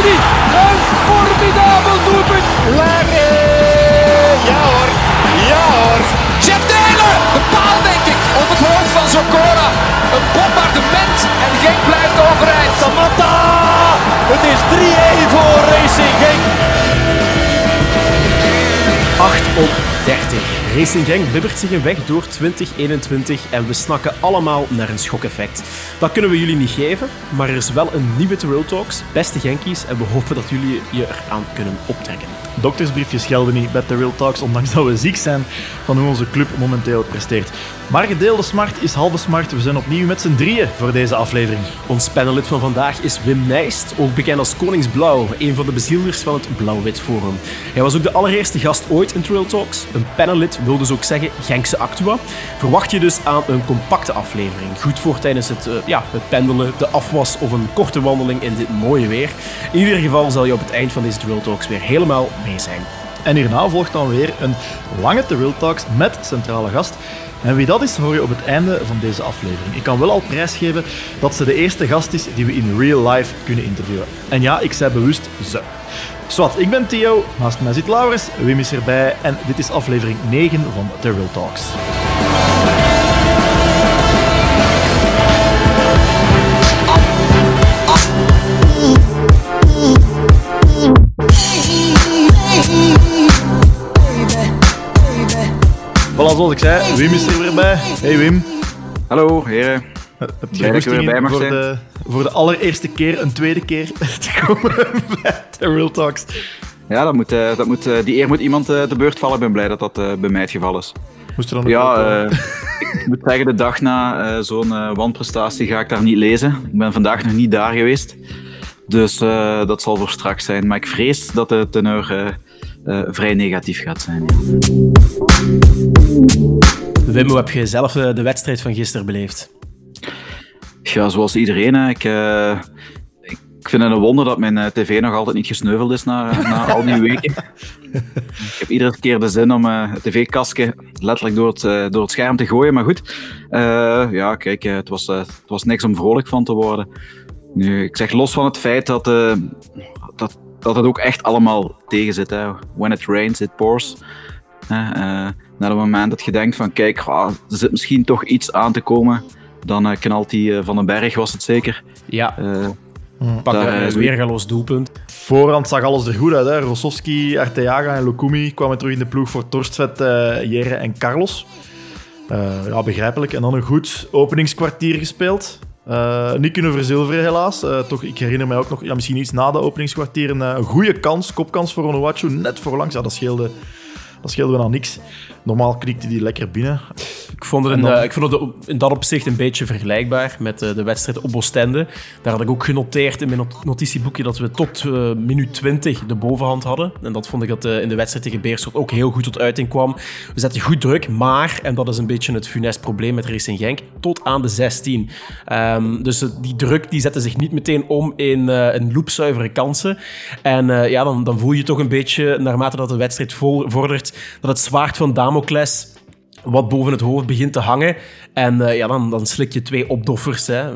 Een formidabel doelpunt. Larry! Ja hoor, ja hoor. Jeff Taylor, de paal denk ik, op het hoofd van Zokora. Een bombardement en Genk blijft overeind. Samatta! Het is 3-1 voor Racing Genk. 8 op 30. Racing Genk bibbert zich een weg door 2021 en we snakken allemaal naar een schokeffect. Dat kunnen we jullie niet geven, maar er is wel een nieuwe Real Talks, beste Genkies, en we hopen dat jullie je eraan kunnen optrekken. Doktersbriefjes gelden niet bij Real Talks, ondanks dat we ziek zijn van hoe onze club momenteel presteert. Maar gedeelde smart is halve smart. We zijn opnieuw met z'n drieën voor deze aflevering. Ons panellid van vandaag is Wim Nijst, ook bekend als Koningsblauw, een van de bezielers van het Blauw-Wit Forum. Hij was ook de allereerste gast ooit in Trail Talks. Een panellid wil dus ook zeggen Genkse Actua. Verwacht je dus aan een compacte aflevering. Goed voor tijdens het, uh, ja, het pendelen, de afwas of een korte wandeling in dit mooie weer. In ieder geval zal je op het eind van deze Trail Talks weer helemaal mee zijn. En hierna volgt dan weer een lange Trail Talks met centrale gast. En wie dat is, hoor je op het einde van deze aflevering. Ik kan wel al prijsgeven dat ze de eerste gast is die we in real life kunnen interviewen. En ja, ik zei bewust ze. Zwat, ik ben Theo, naast mij zit Laurens, Wim is erbij en dit is aflevering 9 van The Real Talks. Voilà, zoals ik zei, Wim is er weer bij. Hey Wim. Hallo, heren. Heb je er weer bij mag voor zijn. de, voor de allereerste keer, een tweede keer, te komen bij The Real Talks? Ja, dat moet, eh, dat moet, eh, die eer moet iemand eh, te beurt vallen. Ik ben blij dat dat bij mij het geval is. Moest er dan nog Ja, ik moet zeggen, de dag na eh, zo'n eh, wanprestatie ga ik daar niet lezen. Ik ben vandaag nog niet daar geweest. Dus eh, dat zal voor straks zijn. Maar ik vrees dat de teneur eh, eh, vrij negatief gaat zijn. ja. Wim, hoe heb je zelf de wedstrijd van gisteren beleefd? Ja, zoals iedereen. Hè. Ik, eh, ik vind het een wonder dat mijn eh, tv nog altijd niet gesneuveld is na, na al die weken. ik heb iedere keer de zin om eh, het tv-kastje letterlijk door het, door het scherm te gooien. Maar goed, ja, kijk, het, was, het was niks om vrolijk van te worden. Nu, ik zeg los van het feit dat, dat, dat het ook echt allemaal tegen zit. Hè. When it rains, it pours. Hè, eh, na het moment dat je denkt van, kijk, er zit misschien toch iets aan te komen, dan eh, knalt die eh, van den berg, was het zeker. Ja, Eh, pak daar, een weergaloos doelpunt. Voorhand zag alles er goed uit. Hè. Rossovski, Arteaga en Lukumi kwamen terug in de ploeg voor Torstvet, eh Jere en Carlos. Eh, ja, begrijpelijk. En dan een goed openingskwartier gespeeld. Eh, niet kunnen verzilveren, helaas. Eh, toch, ik herinner mij ook nog, ja, misschien iets na de openingskwartier, een, een goede kans, kopkans voor Onuachu, net voorlangs. Ja, dat scheelde, dat scheelde wel aan niks. Normaal knikte die lekker binnen. Ik vond het, En in, dan- eh, ik vond het in dat opzicht een beetje vergelijkbaar met eh, de wedstrijd op Oostende. Daar had ik ook genoteerd in mijn not- notitieboekje dat we tot eh, minuut 20 de bovenhand hadden. En dat vond ik dat in de wedstrijd tegen Beerschot ook heel goed tot uiting kwam. We zetten goed druk, maar, en dat is een beetje het funest probleem met Racing Genk, tot aan de 16. Ehm, dus die druk die zette zich niet meteen om in een loopzuivere kansen. En ja, dan, dan voel je toch een beetje, naarmate dat de wedstrijd vordert, dat het zwaard van Damocles wat boven het hoofd begint te hangen. En eh, ja, dan, dan slik je twee opdoffers hè,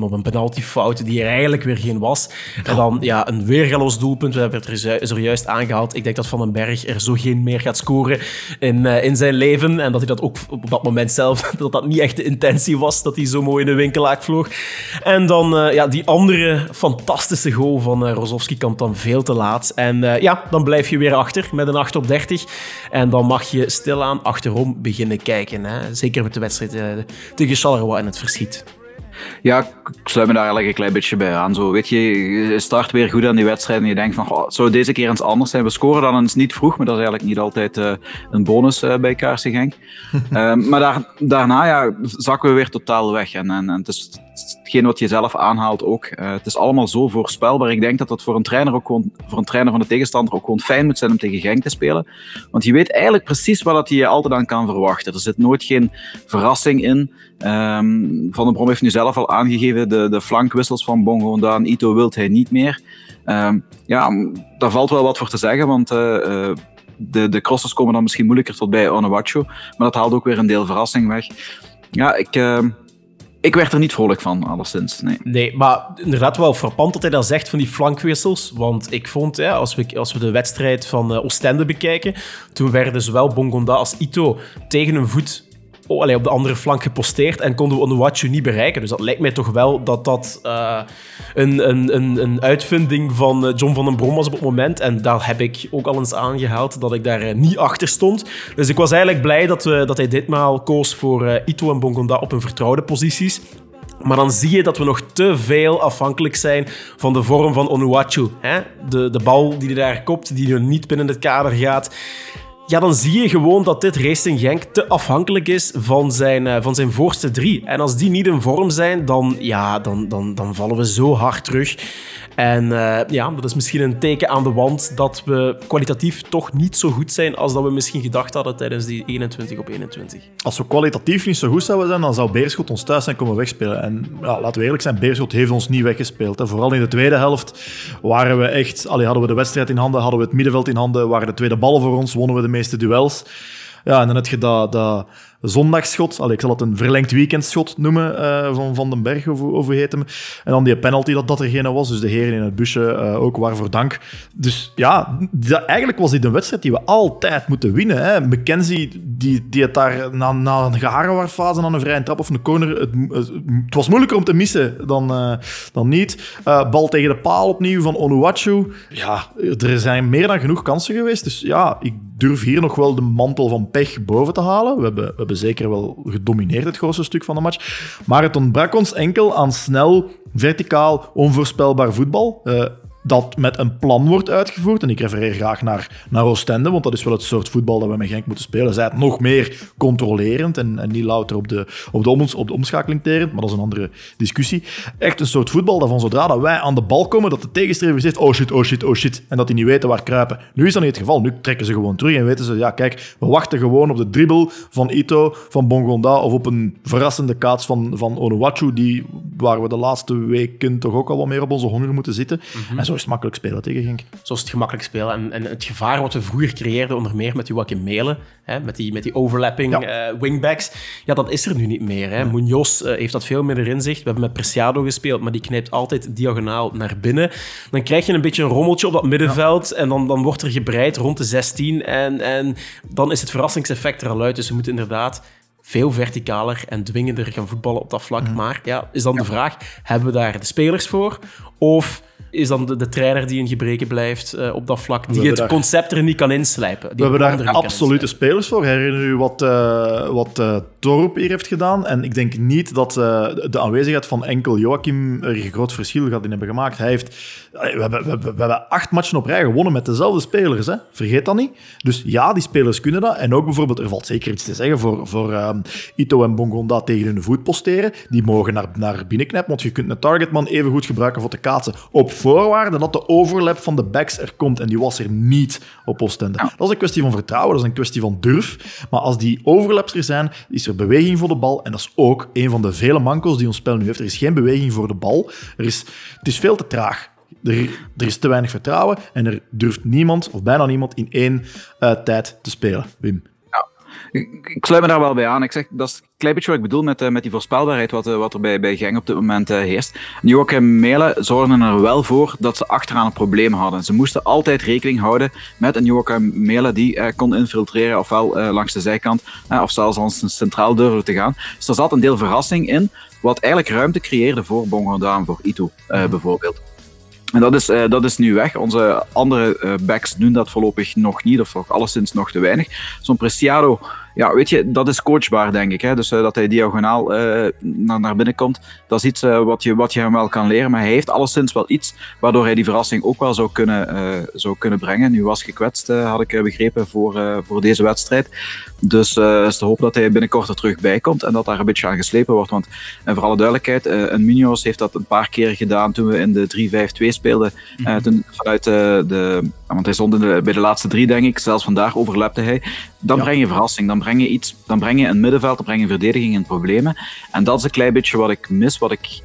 op een penaltyfout die er eigenlijk weer geen was. En dan ja, een weergaloos doelpunt. We hebben het er zojuist aangehaald. Ik denk dat Van den Berg er zo geen meer gaat scoren in, eh, in zijn leven. En dat hij dat ook op dat moment zelf, dat dat niet echt de intentie was, dat hij zo mooi in de winkelaak vloog. En dan eh, ja, die andere fantastische goal van Rozovski komt dan veel te laat. En ja, dan blijf je weer achter met een 8 op 30. En dan mag je stilaan achterom beginnen kijken. Hè. Zeker met de wedstrijd tegen Charleroi in het verschiet. Ja, ik sluit me daar eigenlijk een klein beetje bij aan. Zo, weet je, je start weer goed aan die wedstrijd en je denkt van, het zou deze keer eens anders zijn. We scoren dan eens niet vroeg, maar dat is eigenlijk niet altijd eh, een bonus eh, bij KRC Genk. Ehm, maar daar, daarna ja, zakken we weer totaal weg. En, en, en het is hetgeen wat je zelf aanhaalt ook. Eh, het is allemaal zo voorspelbaar. Ik denk dat dat voor een trainer ook gewoon, voor een trainer van de tegenstander ook gewoon fijn moet zijn om tegen Genk te spelen. Want je weet eigenlijk precies wat hij je altijd aan kan verwachten. Er zit nooit geen verrassing in. Ehm, van den Brom heeft nu zelf al aangegeven, de, de flankwissels van Bongo en Ito wilt hij niet meer. Ehm, ja, daar valt wel wat voor te zeggen, want eh, eh, de, de crossers komen dan misschien moeilijker tot bij Onawacho, maar dat haalt ook weer een deel verrassing weg. Ja, ik, ehm, ik werd er niet vrolijk van, alleszins. Nee. Nee, maar inderdaad wel frappant dat hij dat zegt van die flankwissels. Want ik vond, ja, als, we, als we de wedstrijd van uh, Oostende bekijken, toen werden zowel Bongonda als Ito tegen een voet oh, op de andere flank geposteerd en konden we Onuachu niet bereiken. Dus dat lijkt mij toch wel dat dat uh, een, een, een, een uitvinding van uh, John van den Brom was op het moment. En daar heb ik ook al eens aangehaald dat ik daar uh, niet achter stond. Dus ik was eigenlijk blij dat, we, dat hij ditmaal koos voor Ito en Bongonda op hun vertrouwde posities. Maar dan zie je dat we nog te veel afhankelijk zijn van de vorm van Onuachu. De, de bal die hij daar kopt, die niet binnen het kader gaat ja, dan zie je gewoon dat dit Racing Genk te afhankelijk is van zijn, uh, van zijn voorste drie. En als die niet in vorm zijn, dan, ja, dan, dan, dan vallen we zo hard terug. En uh, ja, dat is misschien een teken aan de wand dat we kwalitatief toch niet zo goed zijn als dat we misschien gedacht hadden tijdens die 21 op 21. Als we kwalitatief niet zo goed zouden zijn, dan zou Beerschot ons thuis zijn komen wegspelen. En ja, laten we eerlijk zijn, Beerschot heeft ons niet weggespeeld. Vooral in de tweede helft waren we echt... Allee, hadden we de wedstrijd in handen, hadden we het middenveld in handen, waren de tweede ballen voor ons, wonnen we de meeste duels. Ja, en dan heb je dat, dat zondagsschot. Allee, ik zal het een verlengd weekendschot noemen uh, van Van den Berg, of, hoe heet hem. En dan die penalty dat dat er was. Dus de heren in het busje uh, ook waarvoor dank. Dus ja, dat, eigenlijk was dit een wedstrijd die we altijd moeten winnen. Hè. McKenzie, die, die het daar na, na een geharenwaardfase aan een vrije trap of een corner... Het, het, was moeilijker om te missen dan, uh, dan niet. bal tegen de paal opnieuw van Onuachu. Ja, er zijn meer dan genoeg kansen geweest. Dus ja, ik durf hier nog wel de mantel van pech boven te halen. We we hebben zeker wel gedomineerd het grootste stuk van de match. Maar het ontbrak ons enkel aan snel, verticaal, onvoorspelbaar voetbal. Uh, dat met een plan wordt uitgevoerd. En ik refereer graag naar, naar Oostende, want dat is wel het soort voetbal dat we met Genk moeten spelen. Zij het nog meer controlerend en, en niet louter op de, op, de oms, op de omschakeling terend, maar dat is een andere discussie. Echt een soort voetbal dat van zodra dat wij aan de bal komen, dat de tegenstrever zegt, oh shit, oh shit, oh shit, en dat die niet weten waar kruipen. Nu is dat niet het geval. Nu trekken ze gewoon terug en weten ze, ja kijk, we wachten gewoon op de dribbel van Ito, van Bongonda, of op een verrassende kaats van, van Onuachu, die, waar we de laatste weken toch ook al wat meer op onze honger moeten zitten. Mm -hmm zo is het makkelijk spelen tegen Genk. Zo is het gemakkelijk spelen. En, en het gevaar wat we vroeger creëerden, onder meer met Joachim Melen, hè, met, die, met die overlapping ja. uh, wingbacks, ja, dat is er nu niet meer. Hè. Munoz uh, heeft dat veel meer in zicht. We hebben met Preciado gespeeld, maar die knijpt altijd diagonaal naar binnen. Dan krijg je een beetje een rommeltje op dat middenveld ja. en dan, dan wordt er gebreid rond de 16 en, en dan is het verrassingseffect er al uit. Dus we moeten inderdaad veel verticaler en dwingender gaan voetballen op dat vlak. Maar ja, is dan de vraag, hebben we daar de spelers voor? Of is dan de, de trainer die in gebreken blijft uh, op dat vlak, die het daar, concept er niet kan inslijpen. we hebben daar absolute spelers voor. Herinner u wat, uh, wat uh, Torp hier heeft gedaan? En ik denk niet dat de aanwezigheid van enkel Joachim er een groot verschil gaat in hebben gemaakt. Hij heeft, we, hebben, we, we, we hebben acht matchen op rij gewonnen met dezelfde spelers. Hè? Vergeet dat niet. Dus ja, die spelers kunnen dat. En ook bijvoorbeeld, er valt zeker iets te zeggen voor, voor um, Ito en Bongonda tegen hun voet posteren. Die mogen naar, naar binnen knijpen, want je kunt een targetman even goed gebruiken voor te kaatsen op voorwaarde dat de overlap van de backs er komt. En die was er niet op Oostende. Dat is een kwestie van vertrouwen, dat is een kwestie van durf. Maar als die overlaps er zijn, is er beweging voor de bal. En dat is ook een van de vele mankels die ons spel nu heeft. Er is geen beweging voor de bal. Er is, het is veel te traag. Er, er, is te weinig vertrouwen en er durft niemand, of bijna niemand, in één uh, tijd te spelen. Wim. Ik sluit me daar wel bij aan. Ik zeg, dat is een klein beetje wat ik bedoel met, uh, met die voorspelbaarheid wat, uh, wat er bij, bij Genk op dit moment uh, heerst. Joachim Melen zorgde er wel voor dat ze achteraan een probleem hadden. Ze moesten altijd rekening houden met een Joachim Melen die kon infiltreren, ofwel langs de zijkant, of zelfs als een centraal durfde te gaan. Dus er zat een deel verrassing in, wat eigenlijk ruimte creëerde voor Bongonda en voor Ito mhm. bijvoorbeeld. En dat is, uh, dat is nu weg. Onze andere uh, backs doen dat voorlopig nog niet, of alleszins nog te weinig. Zo'n Preciado ja, weet je, dat is coachbaar, denk ik. Hè? Dus uh, dat hij diagonaal uh, naar, naar binnen komt, dat is iets uh, wat, je, wat je hem wel kan leren. Maar hij heeft alleszins wel iets waardoor hij die verrassing ook wel zou kunnen, zou kunnen brengen. Nu was gekwetst, had ik begrepen, voor, voor deze wedstrijd. Dus uh, is de hoop dat hij binnenkort er terug bij komt en dat daar een beetje aan geslepen wordt. Want en voor alle duidelijkheid, een Munoz heeft dat een paar keer gedaan toen we in de 3-5-2 speelden. Mm -hmm. toen, vanuit de, want hij stond de, bij de laatste drie, denk ik. Zelfs vandaag overlapte hij. Dan breng je verrassing, dan breng je iets, dan breng je een middenveld, dan breng je verdediging in problemen. En dat is een klein beetje wat ik mis, wat ik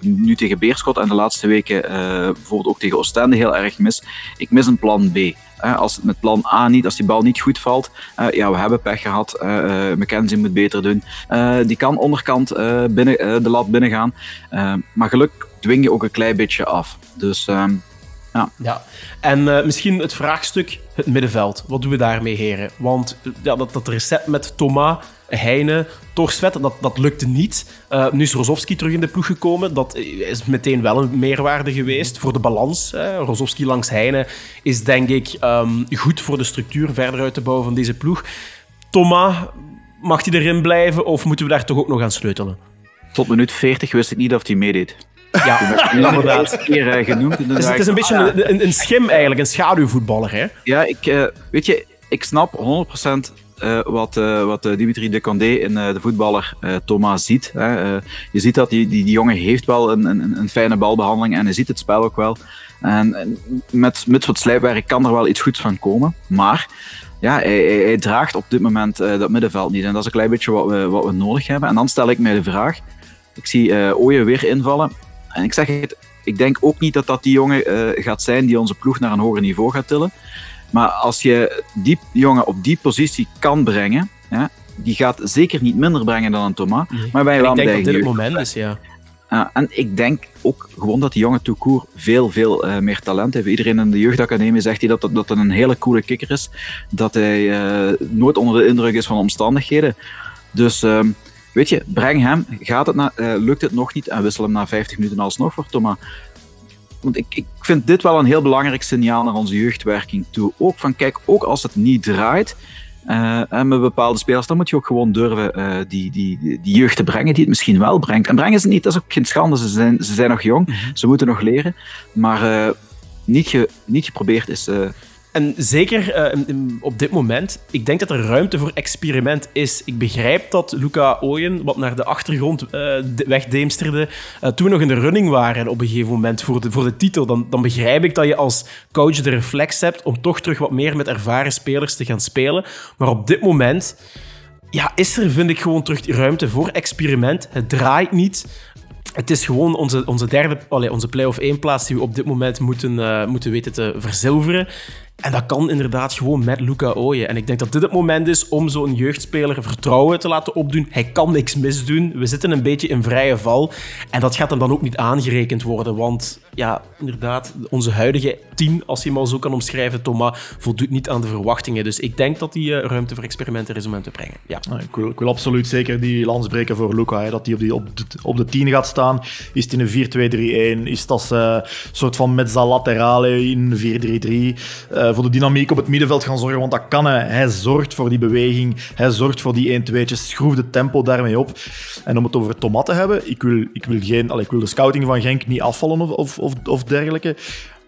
nu tegen Beerschot en de laatste weken uh, bijvoorbeeld ook tegen Oostende heel erg mis. Ik mis een plan B. als het met plan A niet, als die bal niet goed valt, ja, we hebben pech gehad. McKenzie moet beter doen. die kan onderkant binnen, de lat binnengaan. maar geluk dwing je ook een klein beetje af. Dus ehm, ja. ja. En misschien het vraagstuk, het middenveld. Wat doen we daarmee, heren? Want ja, dat, dat recept met Thomas, Heine, Torsvet, dat, dat lukte niet. Uh, nu is Rozovski terug in de ploeg gekomen. Dat is meteen wel een meerwaarde geweest voor de balans. Hè. Rozovski langs Heine is denk ik um, goed voor de structuur verder uit te bouwen van deze ploeg. Thomas, mag hij erin blijven of moeten we daar toch ook nog aan sleutelen? Tot minuut 40 wist ik niet of hij meedeed. Ja, inderdaad. keer uh, genoemd. Dus het is een beetje een, een, een, schim eigenlijk, een schaduwvoetballer. Hè? Ja, ik, uh, weet je, ik snap 100% uh, wat, uh, wat Dimitri de Condé in de voetballer Thomas ziet. je ziet dat die, die, die jongen heeft wel een, een, een fijne balbehandeling en hij ziet het spel ook wel. En met, met wat slijpwerk kan er wel iets goeds van komen. Maar ja, hij, hij, hij draagt op dit moment dat middenveld niet. En dat is een klein beetje wat we, wat we nodig hebben. En dan stel ik mij de vraag. Ik zie Ooyen weer invallen. En ik zeg het, ik denk ook niet dat dat die jongen gaat zijn die onze ploeg naar een hoger niveau gaat tillen. Maar als je die jongen op die positie kan brengen, ja, die gaat zeker niet minder brengen dan een Thomas. Maar wij wel ik denk dat dit het moment is, ja. Uh, en ik denk ook gewoon dat die jonge Toucour veel, veel uh, meer talent heeft. Iedereen in de jeugdacademie zegt hij dat, dat, dat een hele coole kikker is. Dat hij uh, nooit onder de indruk is van omstandigheden. Dus ehm, weet je, breng hem. Gaat het na, lukt het nog niet en wissel hem na 50 minuten alsnog voor Thomas. Want ik, ik vind dit wel een heel belangrijk signaal naar onze jeugdwerking toe. Ook van, kijk, ook als het niet draait, uh, en met bepaalde spelers, dan moet je ook gewoon durven uh, die, die, die jeugd te brengen die het misschien wel brengt. En brengen ze niet, dat is ook geen schande. Ze zijn, ze zijn nog jong, mhm. ze moeten nog leren. Maar uh, niet, ge, niet geprobeerd is en zeker uh, op dit moment, ik denk dat er ruimte voor experiment is. Ik begrijp dat Luca Ooyen wat naar de achtergrond uh, wegdeemsterde, uh, toen we nog in de running waren op een gegeven moment voor de, voor de titel. Dan, dan begrijp ik dat je als coach de reflex hebt om toch terug wat meer met ervaren spelers te gaan spelen. Maar op dit moment ja, is er, vind ik, gewoon terug ruimte voor experiment. Het draait niet. Het is gewoon onze, onze derde, allee, onze play-off 1 plaats die we op dit moment moeten, moeten weten te verzilveren. En dat kan inderdaad gewoon met Luca Ooyen. En ik denk dat dit het moment is om zo'n jeugdspeler vertrouwen te laten opdoen. Hij kan niks misdoen. We zitten een beetje in vrije val. En dat gaat hem dan ook niet aangerekend worden. Want ja, inderdaad, onze huidige team, als je hem al zo kan omschrijven, Thomas, voldoet niet aan de verwachtingen. Dus ik denk dat die uh, ruimte voor experimenten er is om hem te brengen. Ja. ik, wil, ik, wil, absoluut zeker die lans breken voor Luca. Hè, dat hij op, die, op, de, op de 10 gaat staan. Is het in een 4-2-3-1? Is dat een uh, soort van mezza laterale in 4-3-3? Eh, voor de dynamiek op het middenveld gaan zorgen, want dat kan hij. Hij zorgt voor die beweging, hij zorgt voor die 1-2'tjes, schroeft het tempo daarmee op. En om het over tomaten te hebben, ik wil, ik wil, geen, allez, ik wil de scouting van Genk niet afvallen of, of, of dergelijke.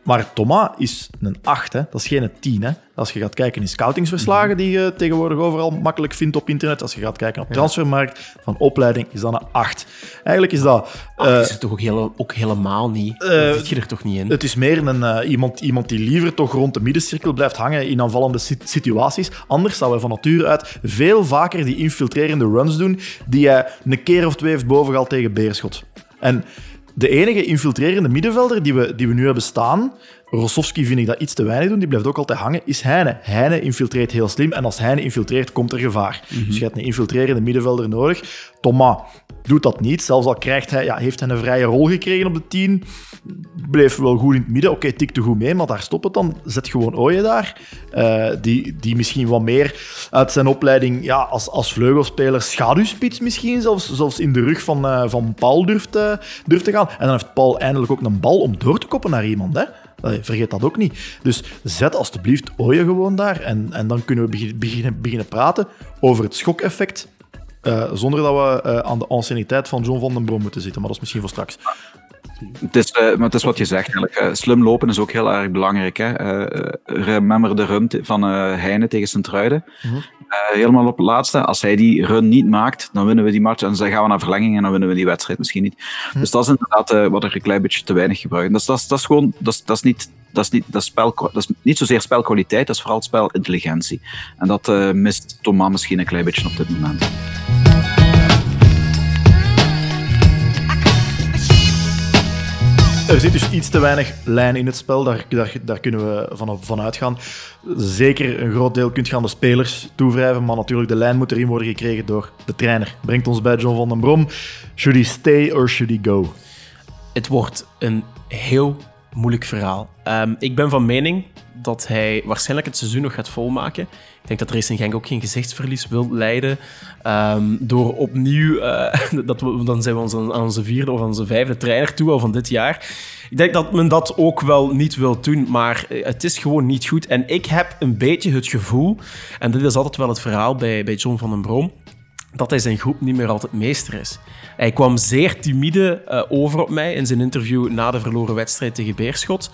Maar Thomas is een 8, hè. dat is geen 10. Hè. Als je gaat kijken in scoutingsverslagen die je tegenwoordig overal makkelijk vindt op internet, als je gaat kijken op transfermarkt van opleiding, is dat een 8. Eigenlijk is dat... Uh, is het toch ook, ook helemaal niet? Uh, dat zit je er toch niet in? Het is meer een, uh, iemand, iemand die liever toch rond de middencirkel blijft hangen in aanvallende situaties. Anders zou hij van nature uit veel vaker die infiltrerende runs doen die hij een keer of twee heeft bovengehaald tegen Beerschot. En de enige infiltrerende middenvelder die we, die we nu hebben staan, Rossovski vind ik dat iets te weinig doen, die blijft ook altijd hangen, is Heine. Heine infiltreert heel slim en als Heine infiltreert, komt er gevaar. Mhm. Dus je hebt een infiltrerende middenvelder nodig. Thomas doet dat niet, zelfs al krijgt hij, ja, heeft hij een vrije rol gekregen op de 10, bleef wel goed in het midden. Oké, okay, tikte goed mee, maar daar stopt het dan. Zet gewoon Ooyen daar, uh, die, die misschien wat meer uit zijn opleiding ja, als, als vleugelspeler, schaduwspits misschien, zelfs, zelfs in de rug van, uh, van Paul durft, uh, durft te gaan. En dan heeft Paul eindelijk ook een bal om door te koppen naar iemand, hè. Vergeet dat ook niet. Dus zet alstublieft Ooyen gewoon daar en, en dan kunnen we beginnen, beginnen praten over het schokeffect. Uh, zonder dat we uh, aan de anciëniteit van John van den Brom moeten zitten. Maar dat is misschien voor straks. Het is, uh, maar het is wat je zegt eigenlijk. slim lopen is ook heel erg belangrijk. Hè? remember de run van Heine tegen Sint-Truiden. -hmm. helemaal op het laatste. Als hij die run niet maakt, dan winnen we die match. En dan gaan we naar verlenging en dan winnen we die wedstrijd misschien niet. -hmm. Dus dat is inderdaad wat er een klein beetje te weinig gebruikt. Dat, dat, dat is gewoon, dat is, dat is niet dat is, niet, dat, is spel, dat is niet zozeer spelkwaliteit, dat is vooral spelintelligentie. En dat uh, mist Thomas misschien een klein beetje op dit moment. Er zit dus iets te weinig lijn in het spel, daar, daar, daar kunnen we van, van uitgaan. Zeker een groot deel kunt je aan de spelers toewrijven, maar natuurlijk de lijn moet erin worden gekregen door de trainer. Brengt ons bij John van den Brom. Should he stay or should he go? Het wordt een heel moeilijk verhaal. Ehm, ik ben van mening dat hij waarschijnlijk het seizoen nog gaat volmaken. Ik denk dat Racing Genk ook geen gezichtsverlies wil leiden. Ehm, door opnieuw, eh, dat we, dan zijn we aan onze vierde of onze vijfde trainer toe al van dit jaar. Ik denk dat men dat ook wel niet wil doen, maar eh, het is gewoon niet goed. En ik heb een beetje het gevoel, en dit is altijd wel het verhaal bij, bij John van den Brom, dat hij zijn groep niet meer altijd meester is. Hij kwam zeer timide uh, over op mij in zijn interview na de verloren wedstrijd tegen Beerschot.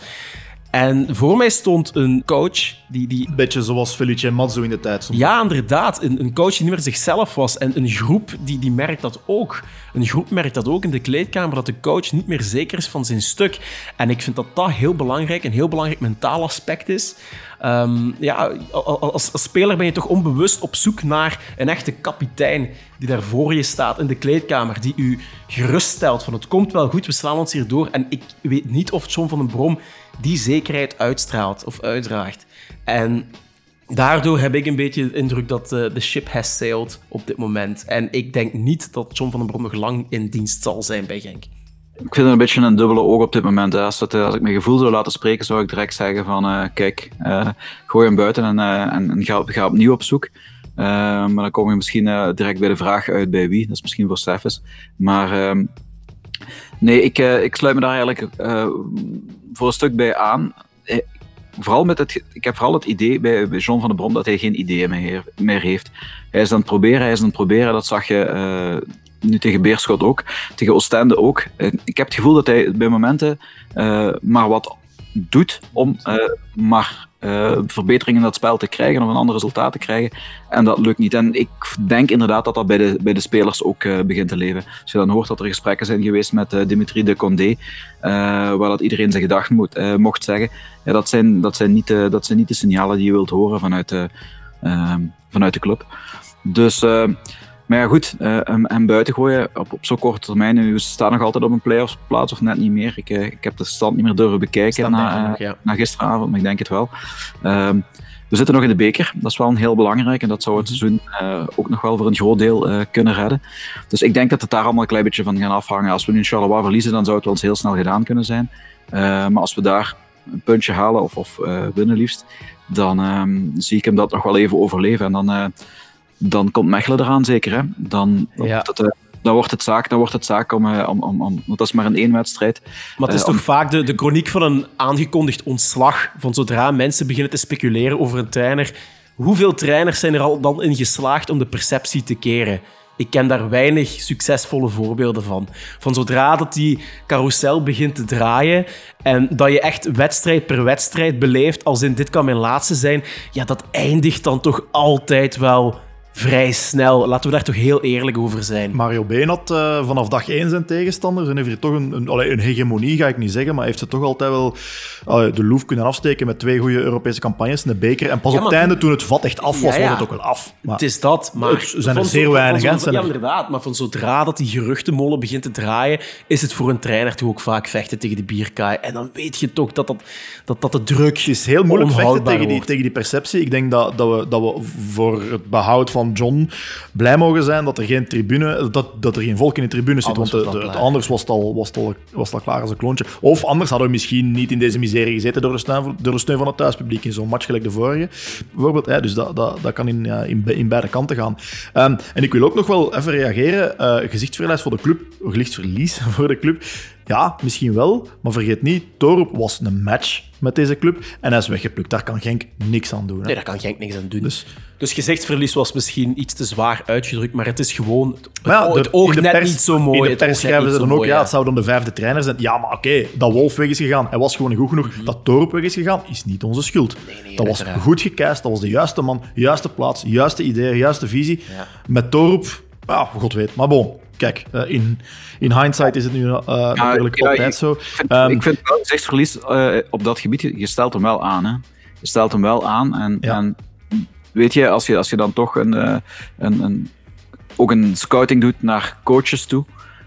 En voor mij stond een coach die... die... Beetje zoals Felice Mazzo in de tijd. Stond. Ja, inderdaad. Een, een, coach die niet meer zichzelf was. En een groep die, die merkt dat ook. Een groep merkt dat ook in de kleedkamer, dat de coach niet meer zeker is van zijn stuk. En ik vind dat dat heel belangrijk, een heel belangrijk mentaal aspect is. Um, ja, als, als, speler ben je toch onbewust op zoek naar een echte kapitein die daar voor je staat in de kleedkamer, die u geruststelt van het komt wel goed, we slaan ons hier door. En ik weet niet of John van den Brom die zekerheid uitstraalt of uitdraagt. En daardoor heb ik een beetje de indruk dat uh, de ship has sailed op dit moment. En ik denk niet dat John van den Brom nog lang in dienst zal zijn bij Genk. Ik vind het een beetje een dubbele oog op dit moment. Als, het, als ik mijn gevoel zou laten spreken, zou ik direct zeggen van uh, kijk, gooi hem buiten en, en, en ga, ga, opnieuw op zoek. maar dan kom je misschien direct bij de vraag uit bij wie. Dat is misschien voor Steffes. Maar ehm, nee, ik, ik sluit me daar eigenlijk voor een stuk bij aan. Vooral met het, ik heb vooral het idee bij, John van den Brom dat hij geen ideeën meer, heeft. Hij is aan het proberen, hij is aan het proberen. Dat zag je nu tegen Beerschot ook, tegen Oostende ook. Eh, ik heb het gevoel dat hij bij momenten uh, maar wat doet om maar verbeteringen in dat spel te krijgen of een ander resultaat te krijgen. En dat lukt niet. En ik denk inderdaad dat dat bij de, bij de spelers ook begint te leven. Als je dan hoort dat er gesprekken zijn geweest met Dimitri de Condé, waar dat iedereen zijn gedacht moet, mocht zeggen, ja, dat, zijn, dat, zijn niet de, dat zijn niet de signalen die je wilt horen vanuit, vanuit de club. Dus maar ja, goed, hem, hem, buiten gooien op, op zo'n korte termijn. We staan nog altijd op een playoffs plaats of net niet meer. Ik, uh, ik heb de stand niet meer durven bekijken na, nog, ja. na, gisteravond, maar ik denk het wel. Uh, we zitten nog in de beker, dat is wel een heel belangrijk en dat zou het mhm. seizoen uh, ook nog wel voor een groot deel kunnen redden. Dus ik denk dat het daar allemaal een klein beetje van gaan afhangen. Als we nu Charleroi verliezen, dan zou het wel eens heel snel gedaan kunnen zijn. maar als we daar een puntje halen of, of winnen liefst, dan ehm, zie ik hem dat nog wel even overleven. En dan dan komt Mechelen eraan zeker. Hè? Dan, ja. het, uh, dan, wordt het zaak, dan wordt het zaak om, uh, om, om, om, want dat is maar een één wedstrijd. Maar het is uh, toch om... vaak de, de chroniek van een aangekondigd ontslag. Van zodra mensen beginnen te speculeren over een trainer. Hoeveel trainers zijn er al dan in geslaagd om de perceptie te keren? Ik ken daar weinig succesvolle voorbeelden van. Van zodra dat die carousel begint te draaien en dat je echt wedstrijd per wedstrijd beleeft, als in dit kan mijn laatste zijn, ja, dat eindigt dan toch altijd wel vrij snel. Laten we daar toch heel eerlijk over zijn. Mario Been had uh, vanaf dag één zijn tegenstanders en heeft hij toch een, een, allee, een, hegemonie, ga ik niet zeggen, maar heeft ze toch altijd wel de loef kunnen afsteken met twee goede Europese campagnes in de beker. En pas ja, op het einde, toen het vat echt af was, ja, ja. was het ook wel af. Maar het is dat, maar... Er zijn er zeer weinig, hè? Ja, inderdaad. Maar van zodra dat die geruchtenmolen begint te draaien, is het voor een trainer toch ook vaak vechten tegen de bierkaai. En dan weet je toch dat, dat, dat, dat de druk Het is heel moeilijk vechten tegen die, tegen die perceptie. Ik denk dat, dat, we, dat we voor het behoud van John blij mogen zijn dat er geen tribune, dat, dat er geen volk in de tribune zit. Anders want de, de, anders was het, al, was, het al, was het al klaar als een kloontje. Of anders hadden we misschien niet in deze miserie gezeten door de steun, door de steun van het thuispubliek in zo'n match gelijk de vorige. Bijvoorbeeld, hè, dus dat, dat, dat kan in, in, in beide kanten gaan. Um, en ik wil ook nog wel even reageren. Uh, gezichtsverlies voor de club, gezichtsverlies voor de club. Ja, misschien wel, maar vergeet niet, Torup was een match met deze club en hij is weggeplukt. Daar kan Genk niks aan doen. Hè? Nee, daar kan Genk niks aan doen. Dus, dus gezichtsverlies was misschien iets te zwaar uitgedrukt, maar het is gewoon het, ja, het oog net pers, niet zo mooi. In de pers schrijven ze dan ook, mooi, ja, het zou dan de vijfde trainer zijn. Ja, maar oké, okay, dat Wolf weg is gegaan, hij was gewoon goed genoeg. Mm -hmm. Dat Torup weg is gegaan, is niet onze schuld. Nee, nee, dat was goed gecast, dat was de juiste man, juiste plaats, juiste ideeën, juiste visie. Ja. Met Torup, ja, god weet. Maar bon, kijk, uh, in, in hindsight is het nu uh, ja, natuurlijk ja, altijd ik, zo. Ik vind, um, ik vind wel gezichtsverlies uh, op dat gebied, je stelt hem wel aan. Hè. Je stelt hem wel aan. En, ja. en weet je, als je, als je dan toch een, een, een, ook een scouting doet naar coaches toe,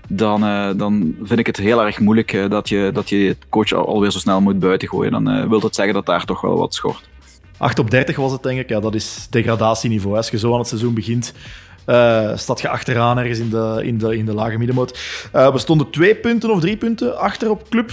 dan, eh, dan vind ik het heel erg moeilijk eh, dat, je, dat je het coach al- alweer zo snel moet buiten gooien. Dan eh, wil dat zeggen dat daar toch wel wat schort. 8 op 30 was het, denk ik. Ja, dat is degradatieniveau. Als je zo aan het seizoen begint, eh staat je achteraan ergens in de, in de, in de lage middenmoot. Eh, we stonden twee punten of drie punten achter op club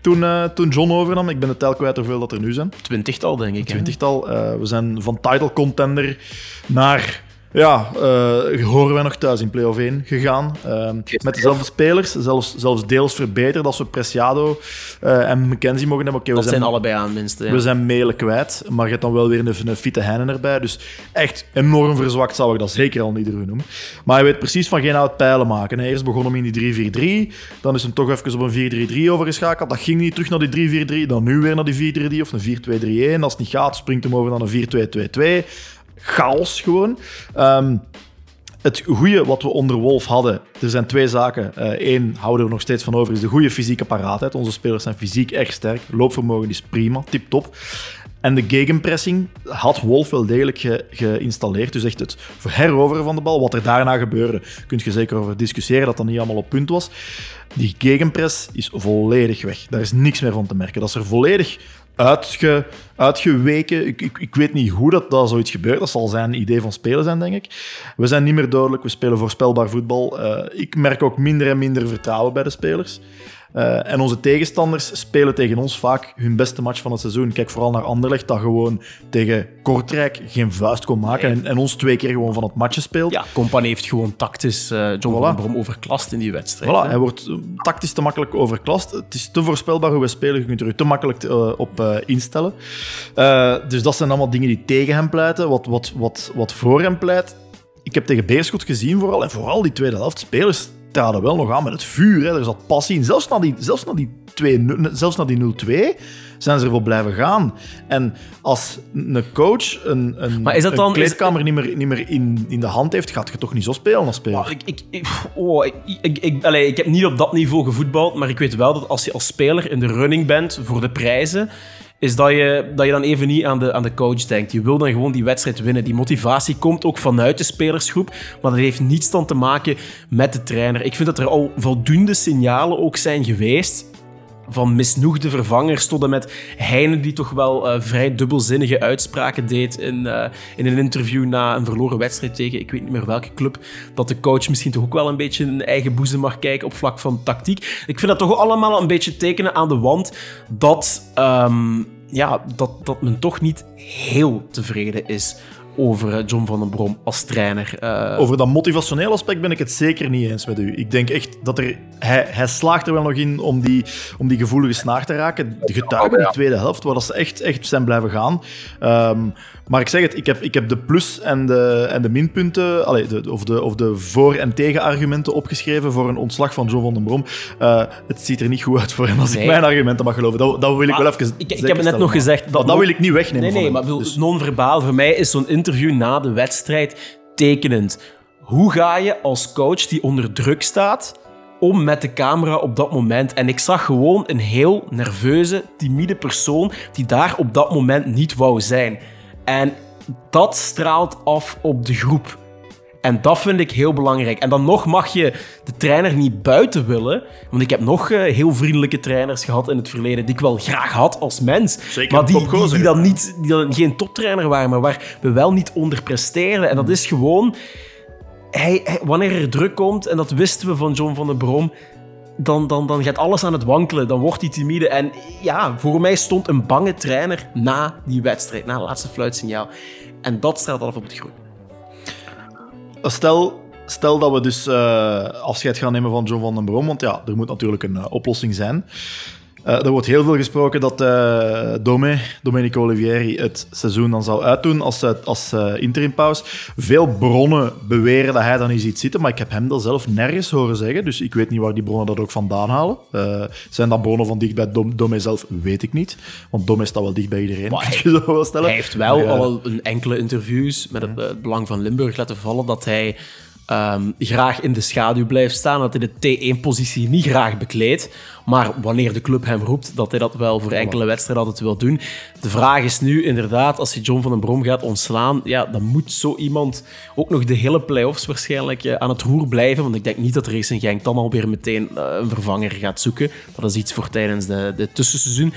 toen, eh, toen John overnam. Ik ben de tel kwijt hoeveel dat er nu zijn. Twintigtal, denk ik. Twintigtal. We zijn van title contender naar... Ja, eh, horen wij nog thuis in play-off 1 gegaan. Eh, met dezelfde spelers, zelfs, zelfs deels verbeterd als we Preciado eh, en McKenzie mogen hebben. We Dat zijn zijn allebei aan minste. ja. we zijn Melen kwijt, maar je hebt dan wel weer een, een fitte Heinen erbij. Dus echt enorm verzwakt zou ik dat zeker al niet doen noemen. Maar hij weet precies van geen oud pijlen maken. Hij eerst begon hem in die 3-4-3. Dan is hem toch even op een 4-3-3 overgeschakeld. Dat ging niet terug naar die 3-4-3. Dan nu weer naar die 4-3-3 of een 4-2-3-1. Als het niet gaat, springt hem over naar een 4-2-2-2. Chaos gewoon. Ehm, het goede wat we onder Wolf hadden, er zijn twee zaken. Eén, houden we nog steeds van over, is de goede fysieke paraatheid. Onze spelers zijn fysiek echt sterk. Loopvermogen is prima, tip-top. En de gegenpressing had Wolf wel degelijk ge- geïnstalleerd. Dus echt het heroveren van de bal. Wat er daarna gebeurde, kun je zeker over discussiëren dat dat niet allemaal op punt was. Die gegenpress is volledig weg. Daar is niks meer van te merken. Dat is er volledig uitge, uitgeweken. Ik, ik, ik weet niet hoe dat, dat zoiets gebeurt. Dat zal zijn idee van spelen zijn, denk ik. We zijn niet meer dodelijk. We spelen voorspelbaar voetbal. Eh, ik merk ook minder en minder vertrouwen bij de spelers. Eh, en onze tegenstanders spelen tegen ons vaak hun beste match van het seizoen. Kijk vooral naar Anderlecht, dat gewoon tegen Kortrijk geen vuist kon maken. En, en ons twee keer gewoon van het matje speelt. Ja, Company heeft gewoon tactisch eh, John Voilà. van Brom overklast in die wedstrijd. Voilà, hè. hij wordt eh, tactisch te makkelijk overklast. Het is te voorspelbaar hoe we spelen. Je kunt er je te makkelijk op instellen. Dus dat zijn allemaal dingen die tegen hem pleiten. Wat, wat, wat, wat voor hem pleit. Ik heb tegen Beerschot gezien vooral. En vooral die tweede helft. Spelers traden wel nog aan met het vuur. Hè. Er zat passie in. Zelfs na die, zelfs na die 2-0 zelfs na die 0-2 zijn ze ervoor blijven gaan. En als een coach een, een, Maar is dat een dan- is- kleedkamer niet meer, niet meer in, in de hand heeft, gaat je toch niet zo spelen als speler? Maar ik, ik, ik, oh, ik, ik, ik, allee, ik heb niet op dat niveau gevoetbald, maar ik weet wel dat als je als speler in de running bent voor de prijzen, is dat je, dat je dan even niet aan de, aan de coach denkt. Je wil dan gewoon die wedstrijd winnen. Die motivatie komt ook vanuit de spelersgroep, maar dat heeft niets dan te maken met de trainer. Ik vind dat er al voldoende signalen ook zijn geweest van misnoegde vervangers tot en met Heine, die toch wel eh, vrij dubbelzinnige uitspraken deed in, eh, in een interview na een verloren wedstrijd tegen, ik weet niet meer welke club, dat de coach misschien toch ook wel een beetje in eigen boezem mag kijken op vlak van tactiek. Ik vind dat toch allemaal een beetje tekenen aan de wand dat, ehm, ja, dat, dat men toch niet heel tevreden is over eh, John van den Brom als trainer. Eh, Over dat motivationele aspect ben ik het zeker niet eens met u. Ik denk echt dat er, hij, hij slaagt er wel nog in om die, om die gevoelige snaar te raken. De getuigen in de tweede helft, waar dat ze echt, echt zijn blijven gaan. Ehm, maar ik zeg het, ik heb, ik heb de plus- en de, en de minpunten, allee, de, of, de, of de voor- en tegenargumenten opgeschreven voor een ontslag van John van den Brom. Eh, het ziet er niet goed uit voor hem als Nee. ik mijn argumenten mag geloven. Dat, dat wil ik Maar wel even ik, ik heb net stellen, nog maar- gezegd... Dat dat wil ik niet wegnemen Nee, van nee, hem. maar Dus- non-verbaal. Voor mij is zo'n interview na de wedstrijd tekenend. Hoe ga je als coach die onder druk staat om met de camera op dat moment? En ik zag gewoon een heel nerveuze, timide persoon die daar op dat moment niet wou zijn. En dat straalt af op de groep. En dat vind ik heel belangrijk. En dan nog mag je de trainer niet buiten willen. Want ik heb nog eh, heel vriendelijke trainers gehad in het verleden die ik wel graag had als mens. Zeker maar die, die, die dan niet, die dan geen toptrainer waren, maar waar we wel niet onder presteerden. En dat is gewoon... Hij, hij- wanneer er druk komt, en dat wisten we van John van den Brom, dan, dan, dan gaat alles aan het wankelen. Dan wordt hij timide. En ja, voor mij stond een bange trainer na die wedstrijd, na het laatste fluitsignaal. En dat straalt af op het groep. Stel, stel dat we dus eh, afscheid gaan nemen van John van den Brom, want ja, er moet natuurlijk een eh, oplossing zijn. Eh, er wordt heel veel gesproken dat eh Dome, Domenico Olivieri het seizoen dan zou uitdoen als, eh, als interimpaus. Veel bronnen beweren dat hij dan niet ziet zitten, maar ik heb hem dat zelf nergens horen zeggen, dus ik weet niet waar die bronnen dat ook vandaan halen. Zijn dat bronnen van dicht bij Dom, Dome zelf? Weet ik niet, want Dome staat wel dicht bij iedereen, Maar kun je zo wel stellen. Hij heeft wel Maar, al een enkele interviews met het, het Belang van Limburg laten vallen dat hij ehm, graag in de schaduw blijft staan, dat hij de T1-positie niet graag bekleedt. Maar wanneer de club hem roept, dat hij dat wel voor enkele wedstrijden altijd wil doen. De vraag is nu inderdaad, als je John van den Brom gaat ontslaan, ja, dan moet zo iemand ook nog de hele play-offs waarschijnlijk eh, aan het roer blijven. Want ik denk niet dat Racing Genk dan alweer meteen eh, een vervanger gaat zoeken. Dat is iets voor tijdens de, de tussenseizoen.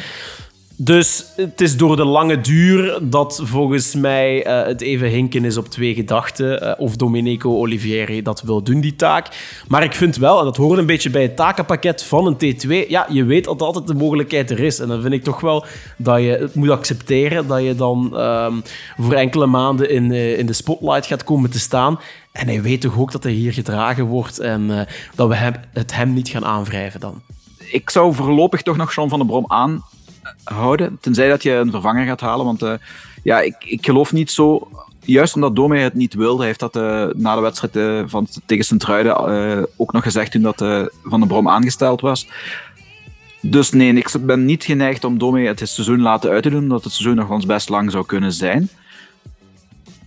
Dus het is door de lange duur dat volgens mij eh, het even hinken is op twee gedachten. eh, of Domenico Olivieri dat wil doen, die taak. Maar ik vind wel, en dat hoort een beetje bij het takenpakket van een T2. Ja, je weet dat altijd de mogelijkheid er is. En dan vind ik toch wel dat je het moet accepteren dat je dan ehm, voor enkele maanden in, eh, in de spotlight gaat komen te staan. En hij weet toch ook dat hij hier gedragen wordt en dat we hem, het hem niet gaan aanwrijven dan. ik zou voorlopig toch nog John van der Brom Tenzij dat je een vervanger gaat halen. Want eh, ja, ik, ik geloof niet zo. Juist omdat Dome het niet wilde, heeft dat eh, na de wedstrijd eh, van, tegen Sint-Truiden ook nog gezegd toen dat Van der Brom aangesteld was. Dus nee, ik ben niet geneigd om Dome het seizoen laten uit te doen, omdat het seizoen nog ons best lang zou kunnen zijn.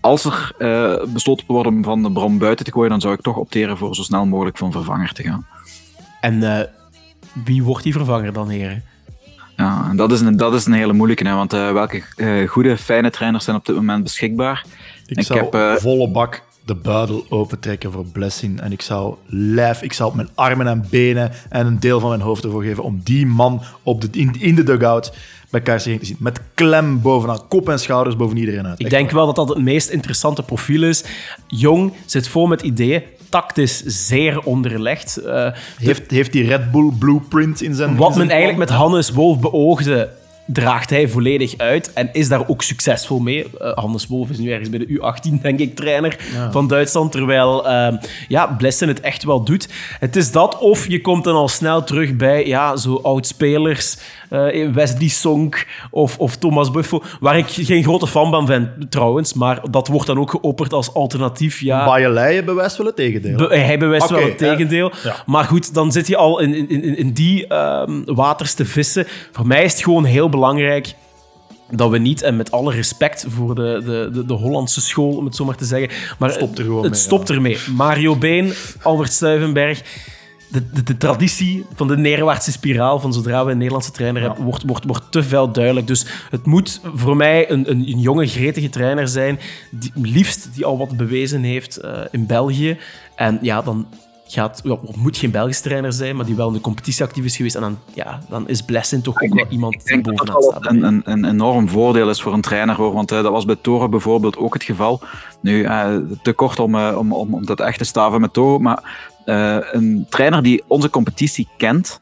Als er besloten wordt om Van der Brom buiten te gooien, dan zou ik toch opteren voor zo snel mogelijk een vervanger te gaan. En wie wordt die vervanger dan, heren? Ja, en dat is een, dat is een hele moeilijke, hè, want eh, welke eh, goede, fijne trainers zijn op dit moment beschikbaar? Ik, Ik zou heb, eh, volle bak de buidel opentrekken voor Blessing. En ik zou lijf, ik zou op mijn armen en benen en een deel van mijn hoofd ervoor geven om die man op de, in, in de dugout bij KRC te zien. Met klem bovenaan, kop en schouders boven iedereen uit. Ik denk wel dat dat het meest interessante profiel is. Jong, zit vol met ideeën, tactisch zeer onderlegd. Eh, Heeft, heeft die Red Bull blueprint in zijn... in wat zijn men eigenlijk met Hannes Wolf beoogde, draagt hij volledig uit en is daar ook succesvol mee. Eh, Hannes Wolf is nu ergens bij de U18, denk ik, trainer van Duitsland, terwijl eh, ja, Blessen het echt wel doet. Het is dat, of je komt dan al snel terug bij ja, zo oud-spelers, eh, Wesley Sonk of, of Thomas Buffo, waar ik geen grote fan van ben trouwens, maar dat wordt dan ook geopperd als alternatief. Ja, Baaieleien bewijst wel het tegendeel. Be- hij bewijst wel het tegendeel. ja. Maar goed, dan zit je al in, in, in, in die ehm, waters te vissen. Voor mij is het gewoon heel belangrijk dat we niet, en met alle respect voor de, de, de, de Hollandse school, om het zo maar te zeggen, maar Stopt er gewoon het mee, stopt ermee. Mario Been, Albert Stuivenberg, de, de, de traditie van de neerwaartse spiraal van zodra we een Nederlandse trainer hebben, wordt, wordt, wordt te veel duidelijk. Dus het moet voor mij een, een, een jonge, gretige trainer zijn, die, liefst die al wat bewezen heeft eh, in België. En ja, dan gaat, moet geen Belgische trainer zijn, maar die wel in de competitie actief is geweest. En dan, ja, dan is Blessing toch ook wel iemand die bovenaan staat. een, een, een enorm voordeel is voor een trainer, hoor. want eh, dat was bij Toren bijvoorbeeld ook het geval. Nu, eh, te kort om, eh, om, om, om dat echt te staven met Toren, maar een trainer die onze competitie kent,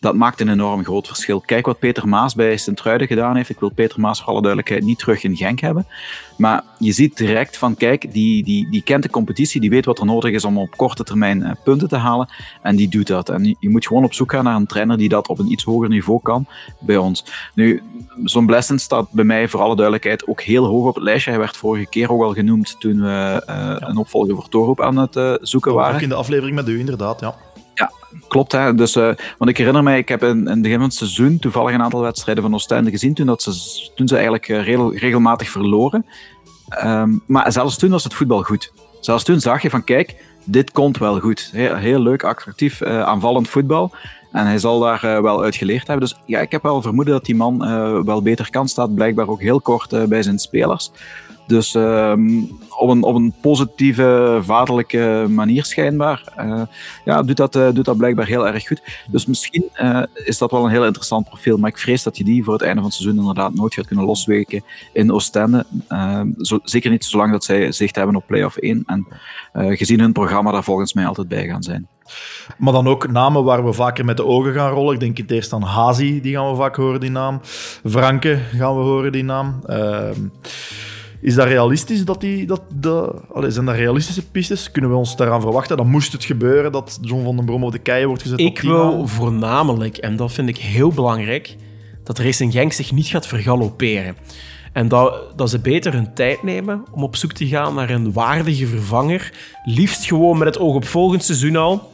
dat maakt een enorm groot verschil. Kijk wat Peter Maas bij Sint-Truiden gedaan heeft. Ik wil Peter Maas voor alle duidelijkheid niet terug in Genk hebben. Maar je ziet direct van, kijk, die, die, die kent de competitie, die weet wat er nodig is om op korte termijn eh, punten te halen. En die doet dat. En je- moet gewoon op zoek gaan naar een trainer die dat op een iets hoger niveau kan bij ons. Nu, zo'n Blessen staat bij mij voor alle duidelijkheid ook heel hoog op het lijstje. Hij werd vorige keer ook al genoemd toen we eh, een opvolger voor Toorhoop aan het eh, zoeken waren. Ook in de aflevering met u, inderdaad, ja. Klopt, hè. Dus, eh, want ik herinner mij, ik heb in, het begin van het seizoen toevallig een aantal wedstrijden van Oostende gezien toen, dat ze, toen ze eigenlijk eh, regel- regelmatig verloren. Ehm, maar zelfs toen was het voetbal goed. Zelfs toen zag je van, kijk, dit komt wel goed. Heel, heel leuk, attractief, eh, aanvallend voetbal. En hij zal daar wel uit geleerd hebben. Dus ja, ik heb wel vermoeden dat die man wel beter kan. Staat blijkbaar ook heel kort bij zijn spelers. Dus ehm, op, een, op een positieve, vaderlijke manier schijnbaar. eh, ja, doet dat, eh, doet dat blijkbaar heel erg goed. Dus misschien eh, is dat wel een heel interessant profiel. Maar ik vrees dat je die voor het einde van het seizoen inderdaad nooit gaat kunnen losweken in Oostende. Eh, zo, zeker niet zolang dat zij zicht hebben op play-off 1. En gezien hun programma daar volgens mij altijd bij gaan zijn. Maar dan ook namen waar we vaker met de ogen gaan rollen. Ik denk in het eerst aan Hazi, die gaan we vaak horen, die naam. Franke gaan we horen, die naam. Ehm, is dat realistisch? Dat die, dat de, allee, zijn dat realistische pistes? Kunnen we ons daaraan verwachten? Dan moest het gebeuren dat John van den Brom op de keien wordt gezet. Ik wil voornamelijk, en dat vind ik heel belangrijk, dat Racing Genk zich niet gaat vergalopperen. En dat, dat ze beter hun tijd nemen om op zoek te gaan naar een waardige vervanger. Liefst gewoon met het oog op volgend seizoen al.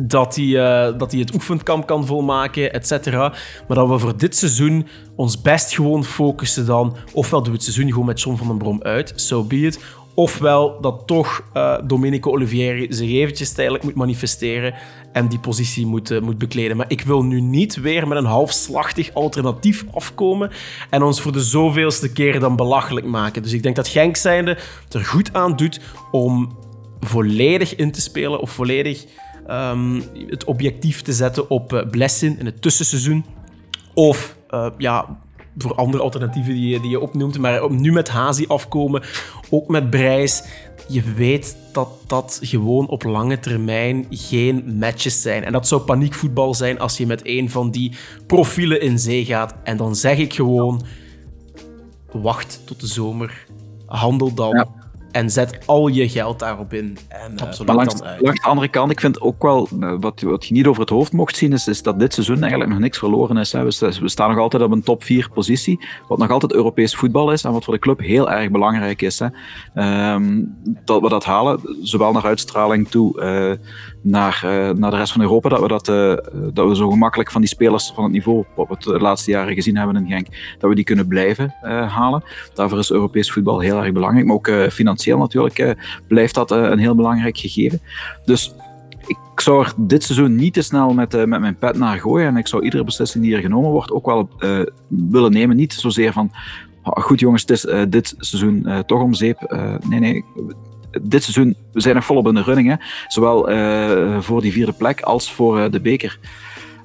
Dat hij, eh, dat hij het oefenkamp kan volmaken, et cetera. Maar dat we voor dit seizoen ons best gewoon focussen dan... Ofwel doen we het seizoen gewoon met John van den Brom uit, so be it. Ofwel dat toch eh, Domenico Olivieri zich eventjes tijdelijk moet manifesteren en die positie moet, eh, moet bekleden. Maar ik wil nu niet weer met een halfslachtig alternatief afkomen en ons voor de zoveelste keer dan belachelijk maken. Dus ik denk dat Genk zijnde er goed aan doet om volledig in te spelen of volledig ehm, het objectief te zetten op uh, Blessin in het tussenseizoen. Of uh, ja, voor andere alternatieven die je, die je opnoemt. Maar nu met Hazi afkomen, ook met Brijs. Je weet dat dat gewoon op lange termijn geen matches zijn. En dat zou paniekvoetbal zijn als je met een van die profielen in zee gaat. En dan zeg ik gewoon: wacht tot de zomer. Handel dan. Ja. En zet al je geld daarop in. En, uh, maar langs, langs, de andere kant, ik vind ook wel, wat, wat je niet over het hoofd mocht zien, is, is dat dit seizoen eigenlijk nog niks verloren is. Hè. We, we, staan nog altijd op een top 4 positie, wat nog altijd Europees voetbal is en wat voor de club heel erg belangrijk is. Hè. Um, dat we dat halen, zowel naar uitstraling toe, uh, naar, uh, naar de rest van Europa, dat we, dat, dat we zo gemakkelijk van die spelers van het niveau, wat we de laatste jaren gezien hebben in Genk, dat we die kunnen blijven halen. Daarvoor is Europees voetbal heel erg belangrijk, maar ook financieel natuurlijk blijft dat een heel belangrijk gegeven. Dus ik zou er dit seizoen niet te snel met, met mijn pet naar gooien. En ik zou iedere beslissing die er genomen wordt ook wel willen nemen. Niet zozeer van, oh, goed jongens, het is dit seizoen toch om zeep. nee, nee. Dit seizoen, we zijn nog volop in de running. Hè. Zowel voor die vierde plek als voor de beker.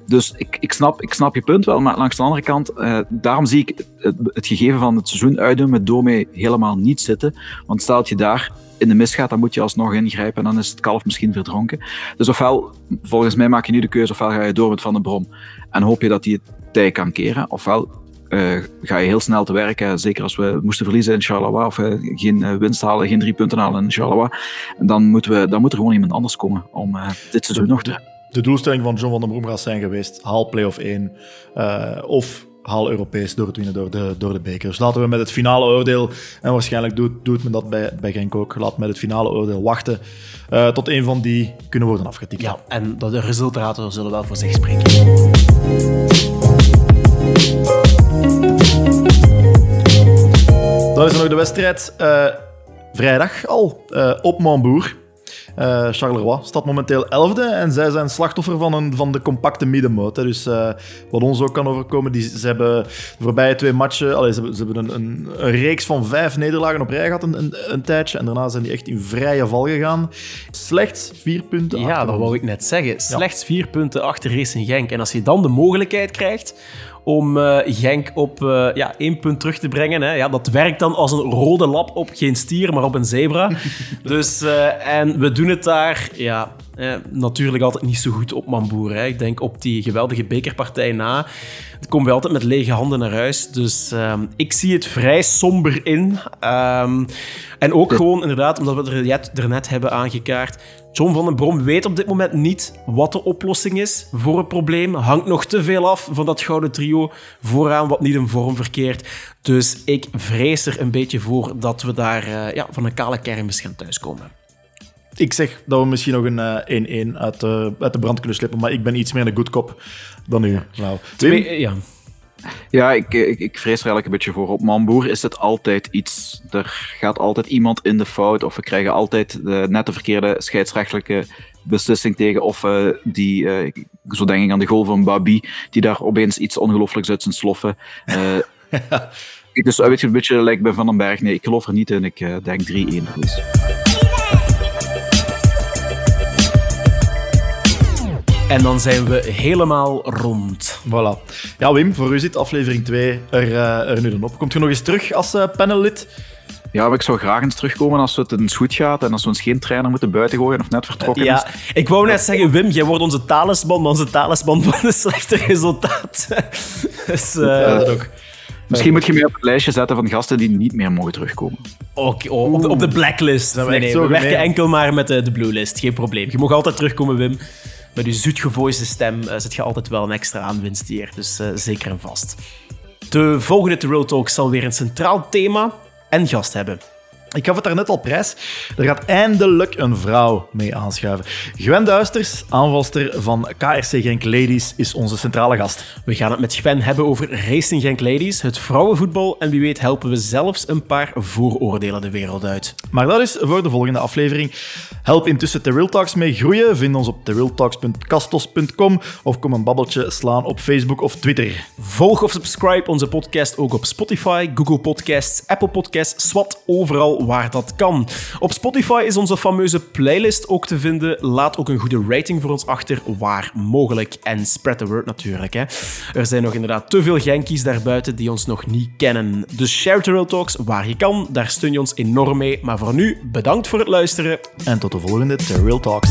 Dus ik, ik, snap, ik snap je punt wel, maar langs de andere kant, uh, daarom zie ik het, gegeven van het seizoen uitdoen met Dome helemaal niet zitten. Want stel dat je daar in de mis gaat, dan moet je alsnog ingrijpen en dan is het kalf misschien verdronken. Dus ofwel, volgens mij maak je nu de keuze, ofwel ga je door met Van den Brom en hoop je dat hij het tij kan keren, ofwel ga je heel snel te werken. Zeker als we moesten verliezen in Charleroi of uh, geen uh, winst halen, geen drie punten halen in Charleroi. Dan, moeten we, dan moet er gewoon iemand anders komen om dit seizoen nog te de doelstelling van John van den Broem gaat zijn geweest: haal play-off 1 uh, of haal Europees door het winnen door de, door de beker. Dus laten we met het finale oordeel, en waarschijnlijk doet, doet men dat bij, bij Genk ook, laat met het finale oordeel wachten uh, tot een van die kunnen worden afgetikt. Ja, en de resultaten zullen wel voor zich spreken. Wedstrijd uh, vrijdag al op Montbourg. Uh, Charleroi staat momenteel 11e en zij zijn slachtoffer van, een, van de compacte middenmoot. Dus uh, wat ons ook kan overkomen, die, ze hebben de voorbije twee matchen, ze, hebben, ze hebben een, een, een, reeks van vijf nederlagen op rij gehad een, een, een, tijdje. En daarna zijn die echt in vrije val gegaan. Slechts vier punten Ja, achter. dat wou ik net zeggen. Slechts ja. vier punten achter Racing Genk. En als je dan de mogelijkheid krijgt om uh, Genk op uh, ja, één punt terug te brengen. Hè. Ja, dat werkt dan als een rode lap op geen stier, maar op een zebra. dus, uh, en we doen het daar ja, natuurlijk altijd niet zo goed op Mamboer. Hè. Ik denk op die geweldige bekerpartij na komen we altijd met lege handen naar huis. Dus um, ik zie het vrij somber in. Um, en ook gewoon inderdaad, omdat we het er net hebben aangekaart. John van den Brom weet op dit moment niet wat de oplossing is voor het probleem. Hangt nog te veel af van dat gouden trio vooraan, wat niet in vorm verkeert. Dus ik vrees er een beetje voor dat we daar uh, ja, van een kale kermis gaan thuiskomen. Ik zeg dat we misschien nog een 1-1 uh, uit, uh, uit, de brand kunnen slippen, maar ik ben iets meer een good cop dan u. Nou, Twee, ja. Ja, ik, ik, ik, vrees er eigenlijk een beetje voor. Op Mamboer is het altijd iets. Er gaat altijd iemand in de fout. Of we krijgen altijd de, net de verkeerde scheidsrechtelijke beslissing tegen. Of uh, die, uh, zo denk ik aan de goal van Babi, die daar opeens iets ongelooflijks uit zijn sloffen. Uh, ja. Dus weet je, een beetje lijkt bij Van den Berg. Nee, ik geloof er niet in. Ik denk 3-1 verlies. En dan zijn we helemaal rond. Voilà. Ja, Wim, voor u zit aflevering 2 er, uh, er nu dan op. Komt je nog eens terug als uh, panellid? Ja, maar ik zou graag eens terugkomen als het eens goed gaat en als we ons geen trainer moeten buiten gooien of net vertrokken ja, is. Ik wou net zeggen, Wim, jij wordt onze talisman, maar onze talisman van de slechte resultaten. dus, uh, ja, dat ook. Misschien moet je me op het lijstje zetten van gasten die niet meer mogen terugkomen. Oké, oh, op, de, op de blacklist. Nee, nee, we werken enkel maar met de, de blue list. Geen probleem. Je mag altijd terugkomen, Wim met je zoetgevoiste stem uh, zet je altijd wel een extra aanwinst hier. Dus uh, zeker en vast. De volgende Real Talk zal weer een centraal thema en gast hebben. Ik gaf het daarnet al prijs. Er gaat eindelijk een vrouw mee aanschuiven. Gwen Duisters, aanvalster van KRC Genk Ladies, is onze centrale gast. We gaan het met Gwen hebben over Racing Genk Ladies, het vrouwenvoetbal en wie weet helpen we zelfs een paar vooroordelen de wereld uit. Maar dat is voor de volgende aflevering. Help intussen The Real Talks mee groeien. Vind ons op therealtalks.castos.com of kom een babbeltje slaan op Facebook of Twitter. Volg of subscribe onze podcast ook op Spotify, Google Podcasts, Apple Podcasts, SWAT, overal waar dat kan. Op Spotify is onze fameuze playlist ook te vinden. Laat ook een goede rating voor ons achter, waar mogelijk. En spread the word natuurlijk. Hè. Er zijn nog inderdaad te veel genkies daarbuiten die ons nog niet kennen. Dus share the Real Talks waar je kan. Daar steun je ons enorm mee. Maar voor nu, bedankt voor het luisteren. En tot de volgende The Real Talks.